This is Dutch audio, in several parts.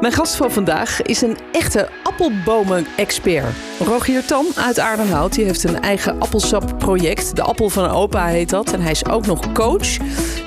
Mijn gast van vandaag is een echte appelbomen-expert. Rogier Tan uit Aardenhout. Die heeft een eigen appelsapproject. De appel van opa heet dat. En hij is ook nog coach.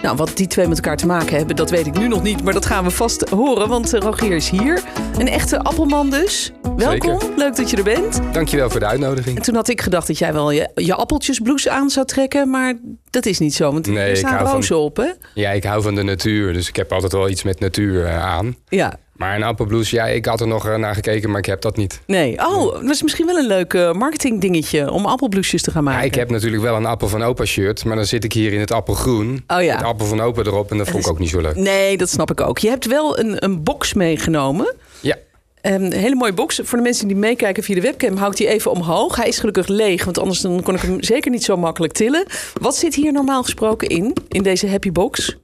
Nou, wat die twee met elkaar te maken hebben, dat weet ik nu nog niet. Maar dat gaan we vast horen, want eh, Rogier is hier. Een echte appelman dus. Welkom, Zeker. leuk dat je er bent. Dankjewel voor de uitnodiging. En toen had ik gedacht dat jij wel je, je appeltjesblouse aan zou trekken. Maar dat is niet zo, want Nee, er ik staan rozen op, hè? Ja, ik hou van de natuur, dus ik heb altijd wel iets met natuur eh, aan. Ja. Maar een appelblouse, ja, ik had er nog eh, naar gekeken, maar ik heb dat niet. Nee. Oh, dat is misschien wel een leuk eh, marketingdingetje om appelbloesjes te gaan maken. Ja, ik heb natuurlijk wel een appel van opa shirt, maar dan zit ik hier in het appelgroen. Oh ja. Het appel van opa erop en dat vond ik ook niet zo leuk. Nee, dat snap ik ook. Je hebt wel een, een box meegenomen. Ja, Ehm, een hele mooie box. Voor de mensen die meekijken via de webcam, hou ik die even omhoog. Hij is gelukkig leeg, want anders dan kon ik hem zeker niet zo makkelijk tillen. Wat zit hier normaal gesproken in, in deze happy box?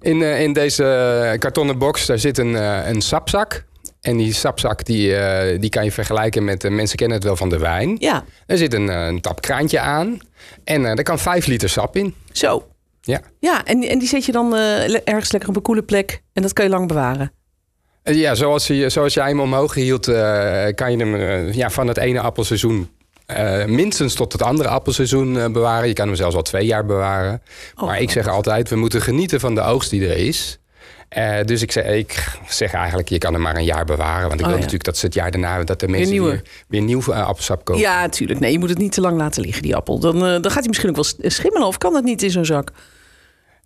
in, eh, in deze eh, kartonnen box daar zit een, eh, een sapzak. En die sapzak die, die kan je vergelijken met, mensen kennen het wel van de wijn. Ja, Er zit een, een tap kraantje aan en er kan 5 liter sap in. zo. Ja. Ja, en, en die zet je dan ergens lekker op een koele plek. En dat kan je lang bewaren. Eh, Ja, zoals, je, zoals jij hem omhoog hield, eh, kan je hem eh, ja, van het ene appelseizoen minstens tot het andere appelseizoen bewaren. Je kan hem zelfs al twee jaar bewaren. Oh, maar ik zeg altijd, we moeten genieten van de oogst die er is. Dus ik zeg, ik zeg eigenlijk, je kan hem maar een jaar bewaren. Want ik Oh, wil ja. natuurlijk dat ze het jaar daarna... dat de mensen nieuwe. weer, weer nieuw appelsap kopen. Ja, natuurlijk. Nee, je moet het niet te lang laten liggen, die appel. Dan, dan gaat hij misschien ook wel schimmelen. Of kan dat niet in zo'n zak?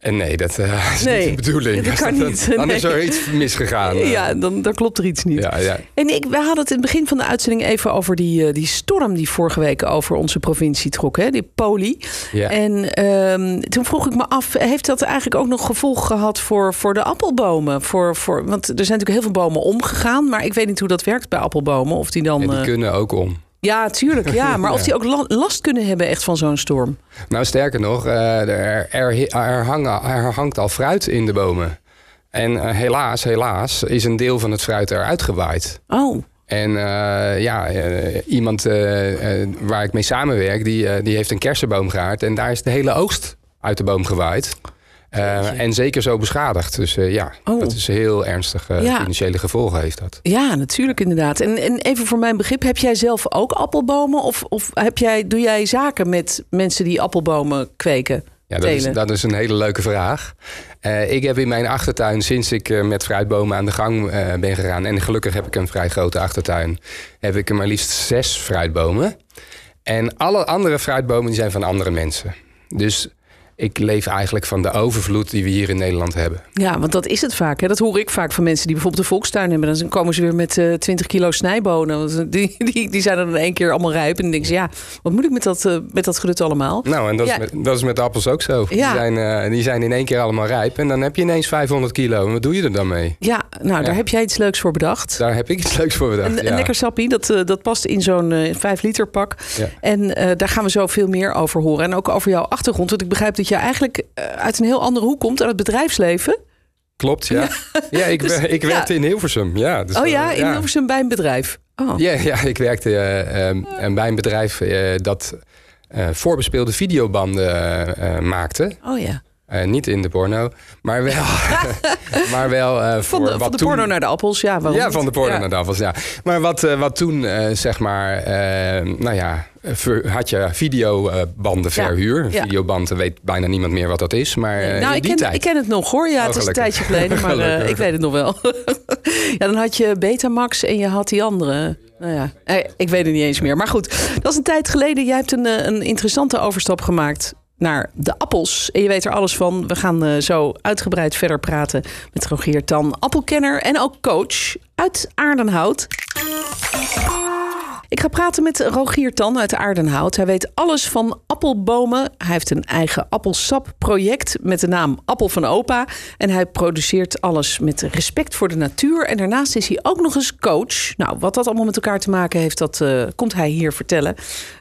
En nee, dat eh, is Nee, niet de bedoeling. dat kan Dan- niet. Dan is er iets misgegaan. eh. Ja, dan, dan klopt er iets niet. ja, ja. En ik, we hadden het in het begin van de uitzending even over die, eh, die storm die vorige week over onze provincie trok, hè? die poli. Ja. En ehm, toen vroeg ik me af, heeft dat eigenlijk ook nog gevolg gehad voor, voor de appelbomen? Voor, voor, want er zijn natuurlijk heel veel bomen omgegaan, maar ik weet niet hoe dat werkt bij appelbomen. Of die dan. En die eh, kunnen ook om. Ja, tuurlijk, ja. Maar of die ook la- last kunnen hebben echt van zo'n storm. Nou, sterker nog, eh, er, er, er, hangen, er hangt al fruit in de bomen. En eh, helaas, helaas is een deel van het fruit eruit gewaaid. Oh, En eh, ja, iemand waar ik mee samenwerk, die, die heeft een kersenboom gehaald. En daar is de hele oogst uit de boom gewaaid. Eh, en zeker zo beschadigd. Dus eh, ja, Oh. dat is heel ernstig. eh, Ja. Financiële gevolgen heeft dat. ja, natuurlijk inderdaad. En, en even voor mijn begrip, heb jij zelf ook appelbomen? Of, of heb jij, doe jij zaken met mensen die appelbomen kweken? Ja, dat is, telen? dat is een hele leuke vraag. Ik heb in mijn achtertuin, sinds ik met fruitbomen aan de gang ben gegaan... en gelukkig heb ik een vrij grote achtertuin... heb ik er maar liefst zes fruitbomen. En alle andere fruitbomen die zijn van andere mensen. Dus ik leef eigenlijk van de overvloed die we hier in Nederland hebben. Ja, want dat is het vaak. Hè? Dat hoor ik vaak van mensen die bijvoorbeeld een volkstuin hebben. Dan komen ze weer met eh 20 kilo snijbonen. Want Die, die, die zijn dan één keer allemaal rijp. En dan denken ze, ja, wat moet ik met dat, eh, met dat gedut allemaal? Nou, en dat, Ja. is, met, dat is met appels ook zo. Ja. Die, zijn, eh, die zijn in één keer allemaal rijp. En dan heb je ineens 500 kilo. En wat doe je er dan mee? Ja, nou, daar heb jij iets leuks voor bedacht. Daar heb ik iets leuks voor bedacht. Een, een lekker sappie, dat, eh, dat past in zo'n eh 5 liter pak. En eh, daar gaan we zo veel meer over horen. En ook over jouw achtergrond. Want ik begrijp dat je eigenlijk eh, uit een heel andere hoek komt. Uit het bedrijfsleven. Klopt, ja. Ja, ik, Dus, ik ja. werkte in Hilversum. Ja, dus oh ja, in Hilversum bij een bedrijf. Oh. Ja, ja ik werkte eh, en bij een bedrijf eh, dat eh, voorbespeelde videobanden eh, eh, maakte. oh ja. Eh, niet in de porno, maar wel, maar wel eh, voor Van de, wat van de toen... porno naar de appels, ja. Ja, van de porno Ja. naar de afwas, ja. Maar wat, eh, wat toen, zeg maar, nou ja, ver- had je videobandenverhuur. Ja. Videoband, weet bijna niemand meer wat dat is, maar nou, in ik die ken, tijd... ik ken het nog hoor. Ja, Oh, het is een tijdje geleden, maar ik weet het nog wel. ja, dan had je Betamax en je had die andere. Nou ja, ik weet het niet eens meer. Maar goed, dat is een tijd geleden. Jij hebt een, een interessante overstap gemaakt naar de appels. En je weet er alles van. We gaan eh, zo uitgebreid verder praten met Rogier Tan, appelkenner en ook coach uit Aardenhout. Ik ga praten met Rogier Tan uit Aardenhout. Hij weet alles van appelbomen. Hij heeft een eigen appelsapproject met de naam Appel van Opa. En hij produceert alles met respect voor de natuur. En daarnaast is hij ook nog eens coach. Nou, wat dat allemaal met elkaar te maken heeft, dat eh, komt hij hier vertellen.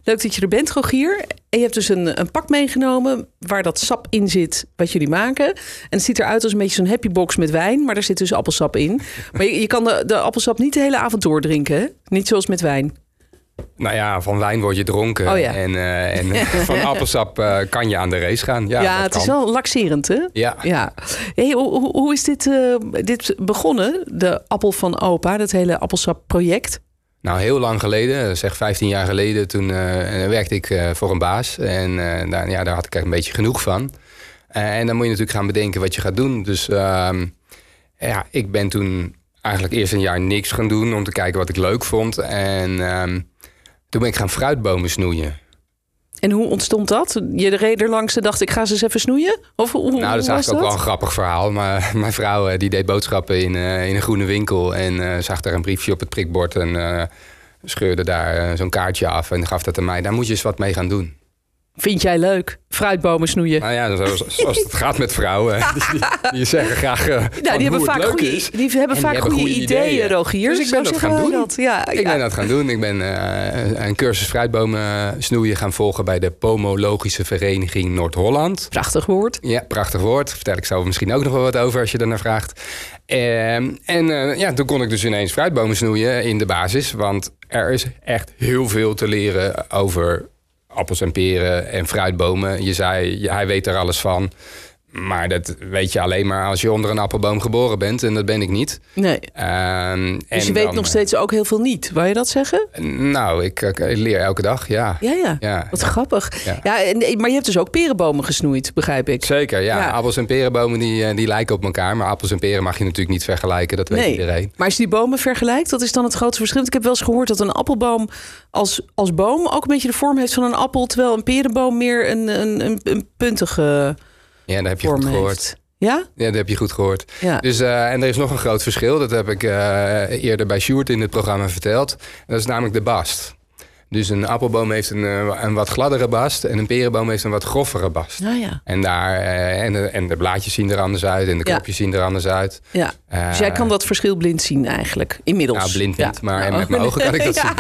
Leuk dat je er bent, Rogier. En je hebt dus een, een pak meegenomen waar dat sap in zit wat jullie maken. En het ziet eruit als een beetje zo'n happy box met wijn. Maar daar zit dus appelsap in. Maar je, je kan de, de appelsap niet de hele avond doordrinken, hè? Niet zoals met wijn. Nou ja, van wijn word je dronken. Oh ja. En, eh, en van appelsap eh, kan je aan de race gaan. Ja, Ja, het is wel laxerend, hè? Ja. Ja. Hey, hoe, hoe- is dit, eh, dit begonnen, de appel van opa, dat hele appelsap-project? Nou, heel lang geleden, zeg 15 jaar geleden, toen eh, werkte ik eh, voor een baas. En eh, daar, ja, daar had ik er een beetje genoeg van. En dan moet je natuurlijk gaan bedenken wat je gaat doen. Dus ehm, ja, ik ben toen eigenlijk eerst een jaar niks gaan doen om te kijken wat ik leuk vond. En ehm, toen ben ik gaan fruitbomen snoeien. En hoe ontstond dat? Je reed er langs en dacht, ik ga ze eens even snoeien? Of hoe, Nou, dat is was eigenlijk ook wel een grappig verhaal. Maar mijn vrouw eh, die deed boodschappen in, eh, in een groene winkel. En eh, zag daar een briefje op het prikbord. En scheurde daar zo'n kaartje af en gaf dat aan mij. Daar moet je eens wat mee gaan doen. Vind jij leuk? Fruitbomen snoeien? Nou ja, zoals, zoals het gaat met vrouwen. Die, die, die zeggen graag eh, Nou, die hebben vaak goede, is. die hebben En vaak die hebben goede goede ideeën, ideeën. Rogier. Dus ik ben dat gaan doen. Dat. Ja, Ik ja. ben dat gaan doen. Ik ben eh, een cursus fruitbomen eh, snoeien gaan volgen bij de Pomologische Vereniging Noord-Holland. Prachtig woord. Ja, prachtig woord. Vertel ik zo misschien ook nog wel wat over als je daarnaar vraagt. Ehm, en ja, toen kon ik dus ineens fruitbomen snoeien in de basis. Want er is echt heel veel te leren over appels en peren en fruitbomen. Je zei, hij weet er alles van. Maar dat weet je alleen maar als je onder een appelboom geboren bent. En dat ben ik niet. Nee. Ehm, Dus je weet dan, nog steeds ook heel veel niet. Wou je dat zeggen? eh, Nou, ik, ik leer elke dag, ja. Ja, ja. Ja, Wat grappig. Ja. Ja. en, maar je hebt dus ook perenbomen gesnoeid, begrijp ik. Zeker, ja. Appels en perenbomen die, eh, die lijken op elkaar. Maar appels en peren mag je natuurlijk niet vergelijken. Dat weet Nee. iedereen. Maar als je die bomen vergelijkt, wat is dan het grootste verschil? Want Ik heb wel eens gehoord dat een appelboom als, als boom ook een beetje de vorm heeft van een appel, terwijl een perenboom meer een, een, een, een puntige Ja, dat heb je goed gehoord. heeft. Ja? Ja, dat heb je goed gehoord. Ja. Dus, eh, en er is nog een groot verschil. Dat heb ik eh, eerder bij Sjoerd in het programma verteld. Dat is namelijk de bast. Dus een appelboom heeft een, eh, een wat gladdere bast... en een perenboom heeft een wat groffere bast. Nou ja. En, daar, eh, en, de, en de blaadjes zien er anders uit en de Ja. kopjes zien er anders uit. ja. Eh, Dus jij kan dat verschil blind zien eigenlijk, inmiddels. Nou, blind Ja. niet, maar Nou, met mijn ogen kan ik dat ja.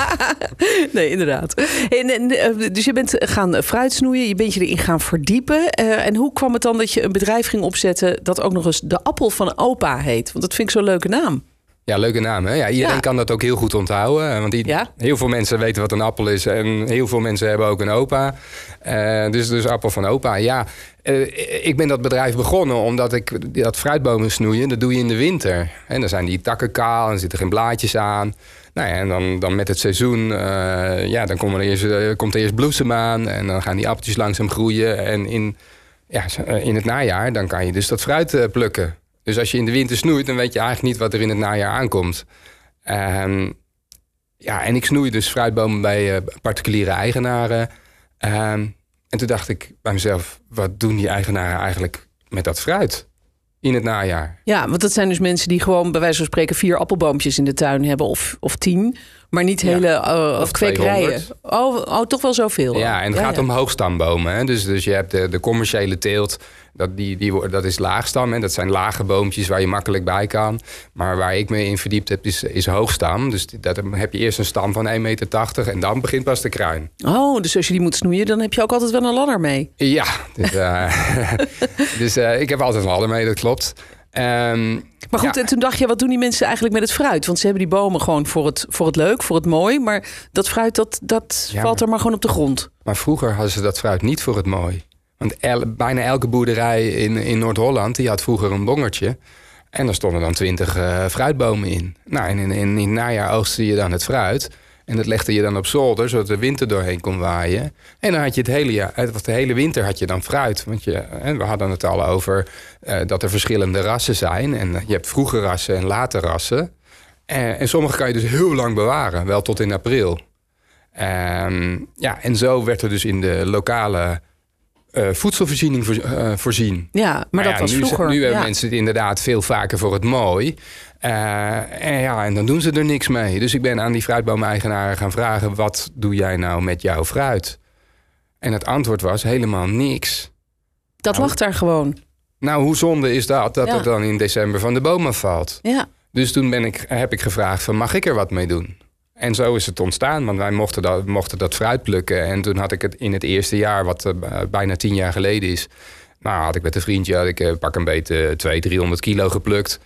Nee, inderdaad. En, en, eh, dus je bent gaan fruit snoeien, je bent je erin gaan verdiepen. Eh, en hoe kwam het dan dat je een bedrijf ging opzetten... dat ook nog eens de appel van opa heet? Want dat vind ik zo'n leuke naam. Ja, leuke naam. Hè? Ja, iedereen Ja. kan dat ook heel goed onthouden. Want die, Ja. heel veel mensen weten wat een appel is. En heel veel mensen hebben ook een opa. Eh, dus, dus appel van opa. Ja, eh, ik ben dat bedrijf begonnen omdat ik dat fruitbomen snoeien, dat doe je in de winter. En dan zijn die takken kaal en zitten geen blaadjes aan. Nou ja, en dan, dan met het seizoen, eh, ja, dan komt er, eerst, komt er eerst bloesem aan. En dan gaan die appeltjes langzaam groeien. En in, ja, in het najaar, dan kan je dus dat fruit plukken. Dus als je in de winter snoeit, dan weet je eigenlijk niet wat er in het najaar aankomt. Ehm, ja, en ik snoei dus fruitbomen bij eh, particuliere eigenaren. Ehm, en toen dacht ik bij mezelf, wat doen die eigenaren eigenlijk met dat fruit in het najaar? Ja, want dat zijn dus mensen die gewoon bij wijze van spreken... vier appelboompjes in de tuin hebben of, of tien... maar niet Ja. hele eh, Of kwekerijen. 200. Oh, oh, toch wel zoveel. Ja, en het gaat ja. om hoogstambomen. Hè? Dus, dus je hebt de, de commerciële teelt, dat, die, die, dat is laagstam. En dat zijn lage boompjes waar je makkelijk bij kan. Maar waar ik me in verdiept heb, is, is hoogstam. Dus dat heb je eerst een stam van 1,80 meter en dan begint pas de kruin. Oh, dus als je die moet snoeien, dan heb je ook altijd wel een ladder mee. Ja, dus, eh, dus eh, ik heb altijd een ladder mee, dat klopt. Ehm, Maar goed, Ja. en toen dacht je, wat doen die mensen eigenlijk met het fruit? Want ze hebben die bomen gewoon voor het, voor het leuk, voor het mooi. Maar dat fruit, dat, dat Ja, valt er maar gewoon op de grond. Maar vroeger hadden ze dat fruit niet voor het mooi. Want el- bijna elke boerderij in, in Noord-Holland... die had vroeger een bongertje. En daar stonden dan twintig eh, fruitbomen in. Nou, en in, in, in het najaar oogste je dan het fruit. En dat legde je dan op zolder, zodat de wind er doorheen kon waaien. En dan had je het hele, jaar, eh, of de hele winter had je dan fruit. Want je, eh, we hadden het al over eh, dat er verschillende rassen zijn. En je hebt vroege rassen en late rassen. En, en sommige kan je dus heel lang bewaren, wel tot in april. Ehm, ja, en zo werd er dus in de lokale eh, voedselvoorziening voor- eh, voorzien. Ja, maar dat ja, was nu, vroeger. Nu hebben ja. mensen het inderdaad veel vaker voor het mooi. Eh, en ja, en dan doen ze er niks mee. Dus ik ben aan die fruitboomeigenaren gaan vragen... wat doe jij nou met jouw fruit? En het antwoord was helemaal niks. Dat Nou, lag daar gewoon. Nou, hoe zonde is dat, dat Ja. het dan in december van de boom afvalt? Ja. Dus toen ben ik, heb ik gevraagd van, mag ik er wat mee doen? En zo is het ontstaan, want wij mochten dat, mochten dat fruit plukken. En toen had ik het in het eerste jaar, wat eh, bijna tien jaar geleden is... nou, had ik met een vriendje, had ik eh, pak een beetje 200, 300 kilo geplukt.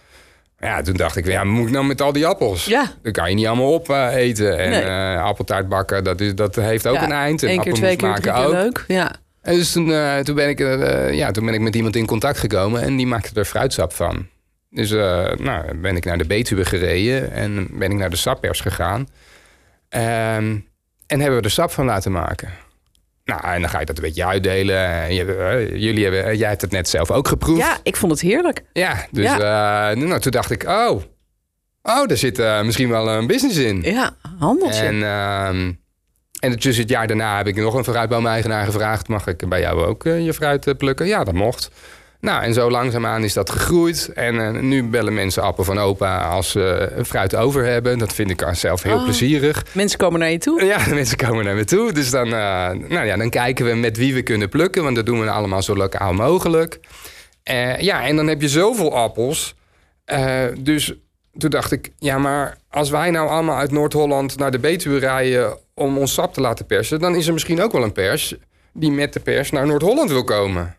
Ja, toen dacht ik, ja, moet ik nou met al die appels? Ja. Dat kan je niet allemaal opeten. en Nee. eh, appeltaart bakken, dat, is, dat heeft ook Ja, een eind. En Eén keer, twee keer, drie appelmoes keer maken ook. leuk. Ja. En dus toen, eh, toen, ben ik, eh, ja, toen ben ik met iemand in contact gekomen en die maakte er fruitsap van. Dus eh, nou, ben ik naar de Betuwe gereden en ben ik naar de sappers gegaan. Ehm, en hebben we er sap van laten maken. Nou, en dan ga je dat een beetje uitdelen. Eh, jullie hebben, eh, jij hebt het net zelf ook geproefd. ja, ik vond het heerlijk. Ja, dus nou, toen dacht ik, oh, oh, daar zit misschien wel een business in. Ja, handeltje. En, ehm, en tussen het jaar daarna heb ik nog een fruitboom-eigenaar gevraagd... mag ik bij jou ook je fruit plukken? Ja, dat mocht. Nou, en zo langzaamaan is dat gegroeid. En eh, nu bellen mensen appel van opa als ze fruit over hebben. Dat vind ik zelf heel Oh. plezierig. Mensen komen naar je toe. Ja, mensen komen naar me toe. Dus dan, eh, nou ja, dan kijken we met wie we kunnen plukken. Want dat doen we allemaal zo lokaal mogelijk. Eh, ja, en dan heb je zoveel appels. Dus toen dacht ik, ja, maar als wij nou allemaal uit Noord-Holland naar de Betuwe rijden om ons sap te laten persen, dan is er misschien ook wel een pers die met de pers naar Noord-Holland wil komen.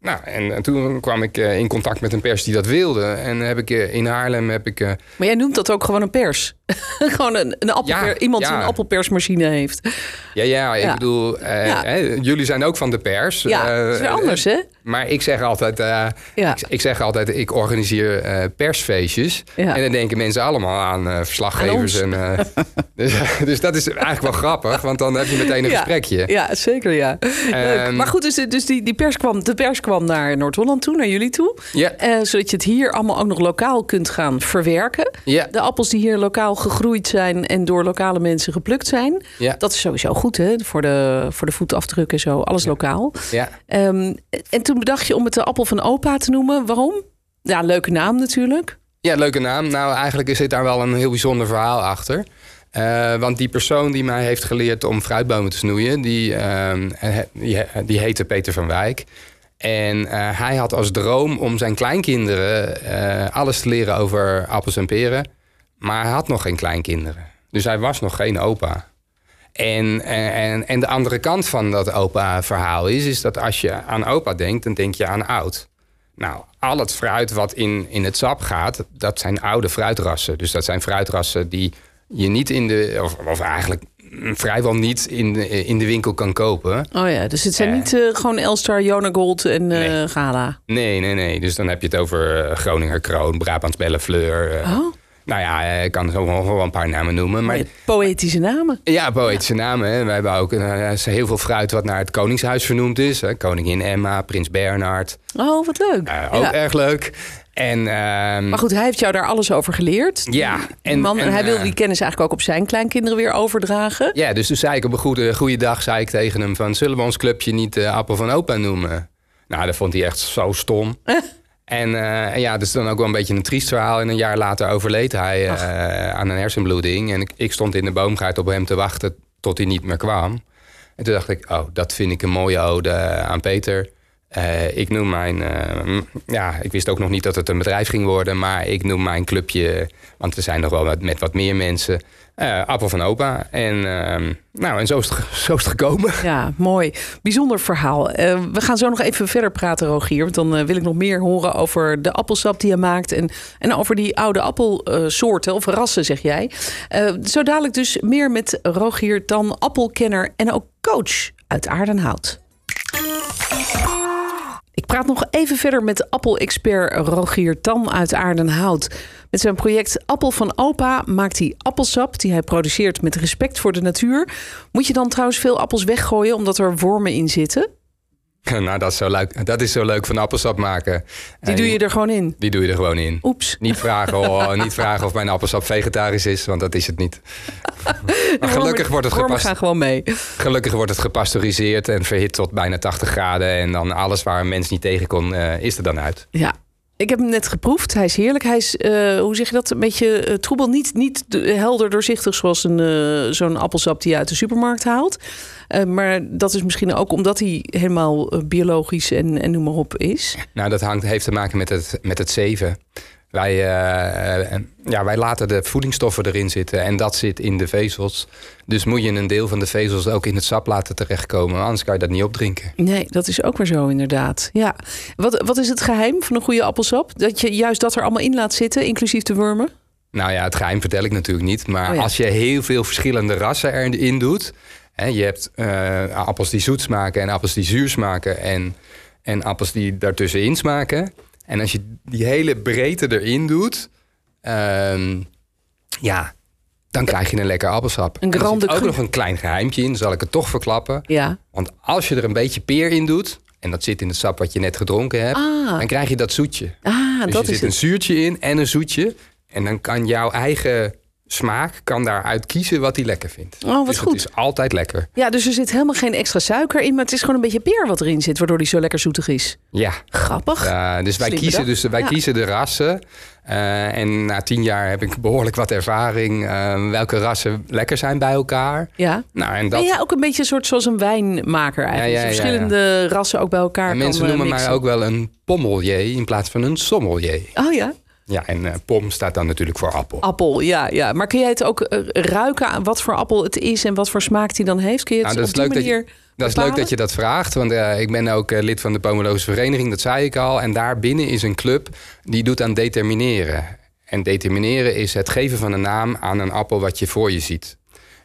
Nou, en, en toen kwam ik eh, in contact met een pers die dat wilde. En heb ik eh, in Haarlem heb ik. eh, Maar jij noemt dat ook gewoon een pers. gewoon een, een appelper, Ja, iemand die een appelpersmachine heeft. ja, ja, ik Ja. bedoel, eh, jullie zijn ook van de pers. Ja, dat is weer anders, hè? Maar ik zeg altijd, eh, ik, ik zeg altijd, ik organiseer persfeestjes. En dan denken mensen allemaal aan verslaggevers. Aan en, dus, dus dat is eigenlijk wel grappig, want dan heb je meteen een gesprekje. Ja, zeker, ja. Ehm, Maar goed, dus, dus die, die pers kwam, de pers kwam naar Noord-Holland toe, naar jullie toe. Ja, zodat je het hier allemaal ook nog lokaal kunt gaan verwerken. ja, De appels die hier lokaal gegroeid zijn en door lokale mensen geplukt zijn. ja, Dat is sowieso goed, hè? Voor de, voor de voetafdruk en zo. Alles lokaal. ja. Ehm, en toen bedacht je om het de appel van opa te noemen. Waarom? Ja, leuke naam natuurlijk. Ja, leuke naam. Nou, eigenlijk zit daar wel een heel bijzonder verhaal achter. Eh, want die persoon die mij heeft geleerd om fruitbomen te snoeien, die, ehm, he- die, die heette Peter van Wijk. En eh, hij had als droom om zijn kleinkinderen eh, alles te leren over appels en peren. Maar hij had nog geen kleinkinderen. Dus hij was nog geen opa. En, en, en de andere kant van dat opa-verhaal is, is dat als je aan opa denkt, dan denk je aan oud. Nou, al het fruit wat in, in het sap gaat, dat zijn oude fruitrassen. Dus dat zijn fruitrassen die je niet in de, of, of eigenlijk vrijwel niet in de, in de winkel kan kopen. Oh ja, dus het zijn niet eh, gewoon Elstar, Jona Gold en eh, Nee. Gala. Nee, nee, nee. Dus dan heb je het over eh, Groninger Kroon, Brabants Bellefleur. Oh, Nou ja, eh, ik kan zo wel een paar namen noemen. Maar poëtische namen. Ja, poëtische namen. Hè. We hebben ook eh, heel veel fruit wat naar het Koningshuis vernoemd is. Hè. Koningin Emma, Prins Bernhard. Oh, wat leuk. Eh, ook Ja. erg leuk. En, ehm, Maar goed, hij heeft jou daar alles over geleerd. Ja, en- man, en, en, hij wil die kennis eigenlijk ook op zijn kleinkinderen weer overdragen. ja, dus toen zei ik op een goede, goede dag zei ik tegen hem van... zullen we ons clubje niet Appel van Opa noemen? Nou, dat vond hij echt zo stom. En, en ja, dus dan ook wel een beetje een triest verhaal. En een jaar later overleed hij eh, aan een hersenbloeding. En ik, ik stond in de boomgaard op hem te wachten tot hij niet meer kwam. En toen dacht ik, oh, dat vind ik een mooie ode aan Peter. Eh, ik noem mijn, eh, ja, ik wist ook nog niet dat het een bedrijf ging worden, maar ik noem mijn clubje, want we zijn nog wel met, met wat meer mensen, eh, Appel van Opa. En, ehm, nou, en zo is, het, gekomen. Ja, mooi. Bijzonder verhaal. We gaan zo nog even verder praten, Rogier. Want dan wil ik nog meer horen over de appelsap die je maakt. En, en over die oude appelsoorten of rassen, zeg jij. Zo dadelijk dus meer met Rogier dan appelkenner en ook coach uit Aardenhout. Praat nog even verder met appelexpert Rogier Tan uit Aardenhout. Met zijn project Appel van Opa maakt hij appelsap die hij produceert met respect voor de natuur. Moet je dan trouwens veel appels weggooien omdat er wormen in zitten? nou, dat is, zo leuk, dat is zo leuk van appelsap maken. Die En doe je er gewoon in. Die doe je er gewoon in. Oeps. Niet vragen, oh, niet vragen of mijn appelsap vegetarisch is, want dat is het niet. Maar gelukkig wordt het, gepast, gaan gewoon mee. gelukkig wordt het gepasteuriseerd en verhit tot bijna 80 graden. En dan alles waar een mens niet tegen kon, eh, is er dan uit. Ja. Ik heb hem net geproefd. Hij is heerlijk. Hij is, eh, hoe zeg je dat, een beetje eh, troebel. Niet, niet de- helder doorzichtig zoals een, eh, zo'n appelsap die je uit de supermarkt haalt. Maar dat is misschien ook omdat hij helemaal biologisch en, en noem maar op is. Nou, dat hangt, heeft te maken met het, met het zeven. Wij, eh, ja, wij laten de voedingsstoffen erin zitten en dat zit in de vezels. Dus moet je een deel van de vezels ook in het sap laten terechtkomen. Anders kan je dat niet opdrinken. Nee, dat is ook weer zo inderdaad. Ja. Wat, wat is het geheim van een goede appelsap? Dat je juist dat er allemaal in laat zitten, inclusief de wormen? Nou ja, het geheim vertel ik natuurlijk niet. Maar Oh ja. als je heel veel verschillende rassen erin doet. Hè, je hebt eh, appels die zoet smaken en appels die zuur smaken. En, en appels die daartussenin smaken. En als je die hele breedte erin doet. ehm, ja, dan krijg je een lekker appelsap. Een En er zit ook nog een klein geheimtje in, zal ik het toch verklappen. Ja. Want als je er een beetje peer in doet. En dat zit in het sap wat je net gedronken hebt. Ah. Dan krijg je dat zoetje. Ah, Dus dat er zit een zuurtje in en een zoetje. En dan kan jouw eigen smaak kan daaruit kiezen wat hij lekker vindt. Oh, wat dus goed. het is altijd lekker. Ja, dus er zit helemaal geen extra suiker in, maar het is gewoon een beetje peer wat erin zit, waardoor die zo lekker zoetig is. Ja. Grappig. Dus wij, Slim kiezen, bedacht. dus wij Ja. kiezen de rassen. Eh, en na tien jaar heb ik behoorlijk wat ervaring. eh, welke rassen lekker zijn bij elkaar. Ja. Nou, en Ben dat, jij ook een beetje een soort zoals een wijnmaker eigenlijk? Ja, ja, ja. verschillende rassen ook bij elkaar en mensen eh, noemen mij ook wel een pommelier in plaats van een sommelier. Oh ja, Ja, en eh, pom staat dan natuurlijk voor appel. appel, ja, ja. Maar kun jij het ook eh, ruiken aan wat voor appel het is en wat voor smaak die dan heeft? Kun je het Nou, dat op is die manier Dat is leuk dat je dat vraagt, want eh, ik ben ook lid van de Pomologische Vereniging, dat zei ik al. En daarbinnen is een club die doet aan determineren. En determineren is het geven van een naam aan een appel wat je voor je ziet.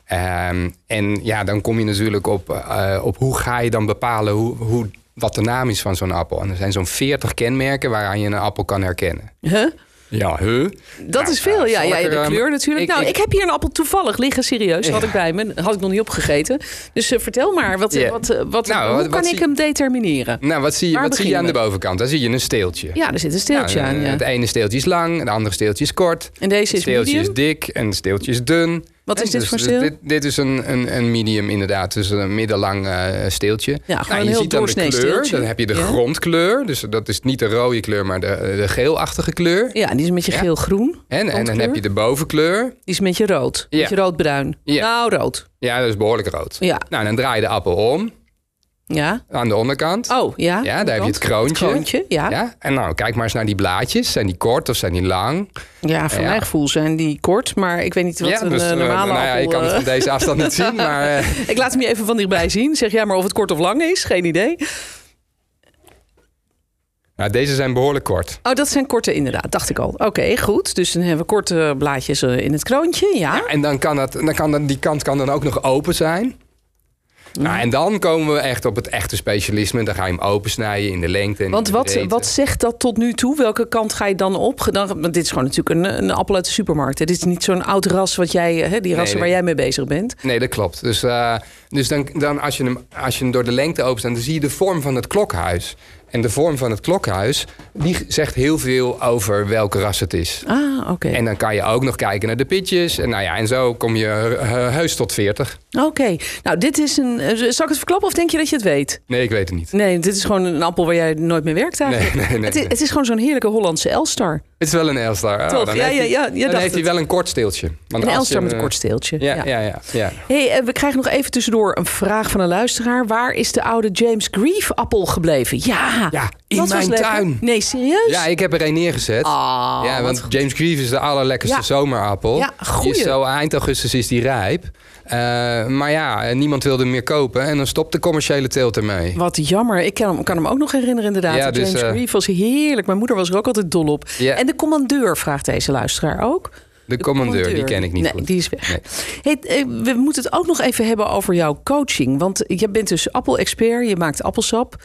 Ehm, en ja, dan kom je natuurlijk op, op hoe ga je dan bepalen hoe, hoe, wat de naam is van zo'n appel. En er zijn zo'n 40 kenmerken waaraan je een appel kan herkennen. Huh? Ja, huh? Dat is veel, eh, ja. ja de ehm, kleur natuurlijk. ik- nou, ik, ik- heb hier een appel toevallig liggen, serieus. Had ik bij me. Had ik nog niet opgegeten. Dus eh, vertel maar, wat, wat, eh, wat, Nou, hoe wat- kan wat ik zie- hem determineren? Nou, wat zie je, Waar wat zie je aan de bovenkant? Daar zie je een steeltje. Ja, er zit een steeltje Nou, aan. eh, Ja. Het ene steeltje is lang, het andere steeltje is kort. En deze Het is steeltje medium. is dik en het steeltje is dun. Wat is dit dus- voor dus steel? dit, dit is een, een, een medium inderdaad, dus een middellang eh, steeltje. Nou, Ja, gewoon een je heel ziet dan de kleur, steeltje. dan heb je de Ja. grondkleur. Dus dat is niet de rode kleur, maar de, de geelachtige kleur. Ja, die is met je Ja. geel-groen. En, en dan heb je de bovenkleur. Die is met je rood. Ja. Met je rood-bruin. Nou, rood. Ja, dat is behoorlijk rood. Ja. Nou, dan draai je de appel om Ja. aan de onderkant. Oh, ja. Ja, daar heb je het kroontje. kroontje, ja. ja. Ja, en nou, kijk maar eens naar die blaadjes. Zijn die kort of zijn die lang? voor Ja. mijn gevoel zijn die kort. Maar ik weet niet wat ja, een dus, eh, eh, normale nou ja, appel... je kan het eh, van deze afstand niet zien, maar... Ik laat hem je even van dichtbij zien. Zeg jij maar of het kort of lang is. Geen idee. nou, deze zijn behoorlijk kort. Oh, dat zijn korte inderdaad. Dacht ik al. Oké, goed. Dus dan hebben we korte blaadjes in het kroontje. Ja. Ja, en dan kan, dat, dan kan dat, die kant kan dan ook nog open zijn. Nou, en dan komen we echt op het echte specialisme. Dan ga je hem opensnijden in de lengte en Want wat, wat zegt dat tot nu toe? Welke kant ga je dan op? Dan, want dit is gewoon natuurlijk een, een appel uit de supermarkt. Dit is niet zo'n oud ras wat jij, hè, die rassen nee. waar jij mee bezig bent. Nee, dat klopt. Dus, eh, dus dan, dan als, je hem, als je hem door de lengte openstaan... dan zie je de vorm van het klokhuis. En de vorm van het klokhuis... die zegt heel veel over welke ras het is. Ah, oké. En dan kan je ook nog kijken naar de pitjes. En, nou ja, en zo kom je eh, heus tot 40. Oké. Nou, dit is een. eh, Zal ik het verklappen of denk je dat je het weet? Nee, ik weet het niet. Nee, dit is gewoon een appel waar jij nooit mee werkt eigenlijk. Nee, nee, nee, het, is, nee. het is gewoon zo'n heerlijke Hollandse Elstar. Het is wel een Elstar. Oh, Toch? dan Ja, heeft ja, hij- ja, dan dacht heeft hij wel een kort steeltje. Want Een Elstar met een kort steeltje. Ja, ja, ja. ja, Hey, eh, we krijgen nog even tussendoor een vraag van een luisteraar. Waar is de oude James Grief appel gebleven? Ja, Ja, in dat mijn tuin. Nee, serieus? Ja, ik heb er een neergezet. Ah, ja, want. James Grieve is de allerlekkerste zomerappel. Ja, Die is zo eind augustus is die rijp. Eh, maar ja, niemand wilde meer kopen. En dan stopt de commerciële teelt ermee. Wat jammer. Ik kan hem, kan hem ook nog herinneren inderdaad. Ja, De dus, James Grief was heerlijk. Mijn moeder was er ook altijd dol op. En de commandeur, vraagt deze luisteraar ook. De commandeur, die ken ik niet nee, goed. die is weg. Nee. Hey, eh, we moeten het ook nog even hebben over jouw coaching. Want je bent dus appel-expert. Je maakt appelsap.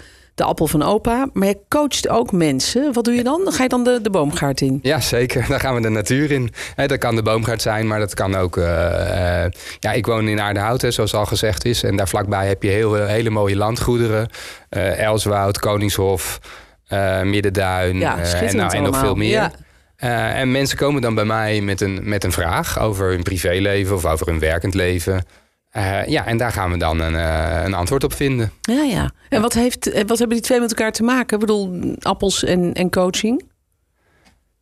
De appel van opa. Maar je coacht ook mensen. Wat doe je dan? Dan ga je dan de, de boomgaard in. Ja, zeker. Daar gaan we de natuur in. Hè, dat kan de boomgaard zijn, maar dat kan ook... eh, eh, ja, ik woon in Aardehout, hè, zoals al gezegd is. En daar vlakbij heb je heel, hele mooie landgoederen. Eh Elswoud, Koningshof, Middenduin. Ja, en, nou, en nog veel meer. Ja. En mensen komen dan bij mij met een, met een vraag over hun privéleven of over hun werkend leven. Eh, ja, en daar gaan we dan een, eh, een antwoord op vinden. Ja, ja. En wat, heeft, eh, wat hebben die twee met elkaar te maken? Ik bedoel, appels en, en coaching?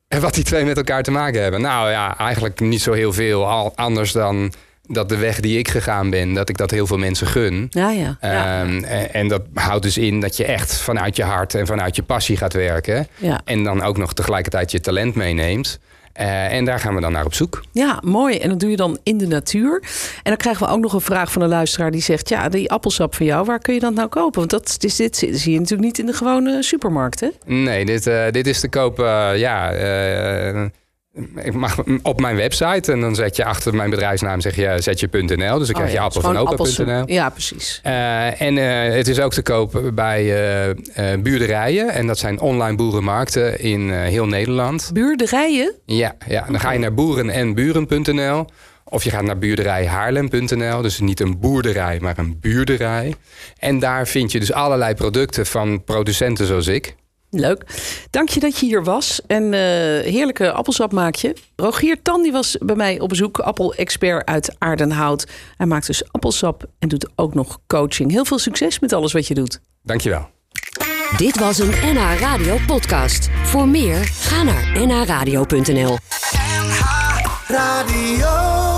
En wat die twee met elkaar te maken hebben? Nou ja, eigenlijk niet zo heel veel al, anders dan dat de weg die ik gegaan ben, dat ik dat heel veel mensen gun. Ja, ja. ja. Ehm, en, en dat houdt dus in dat je echt vanuit je hart en vanuit je passie gaat werken. Ja. En dan ook nog tegelijkertijd je talent meeneemt. Eh, en daar gaan we dan naar op zoek. Ja, mooi. En dat doe je dan in de natuur. En dan krijgen we ook nog een vraag van een luisteraar die zegt: Ja, die appelsap van jou, waar kun je dat nou kopen? Want dat is, dit zie je natuurlijk niet in de gewone supermarkt, hè? Nee, dit, eh, dit is te kopen, ja. Eh, ik mag op mijn website en dan zet je achter mijn bedrijfsnaam zeg je, zet je .nl. Dus dan Oh krijg je ja, appel van opa.nl. Ja, precies. Eh, en eh, het is ook te koop bij eh, eh, buurderijen. En dat zijn online boerenmarkten in eh, heel Nederland. Buurderijen? Ja, ja, dan ga je naar boeren en buren.nl. Of je gaat naar buurderijhaarlem.nl. Dus niet een boerderij, maar een buurderij. En daar vind je dus allerlei producten van producenten zoals ik. Leuk. Dank je dat je hier was. En eh, heerlijke appelsap maak je. Rogier Tan die was bij mij op bezoek. Appel-expert uit Aardenhout. Hij maakt dus appelsap en doet ook nog coaching. Heel veel succes met alles wat je doet. Dankjewel. Dit was een NH Radio podcast. Voor meer, ga naar nhradio.nl. Radio.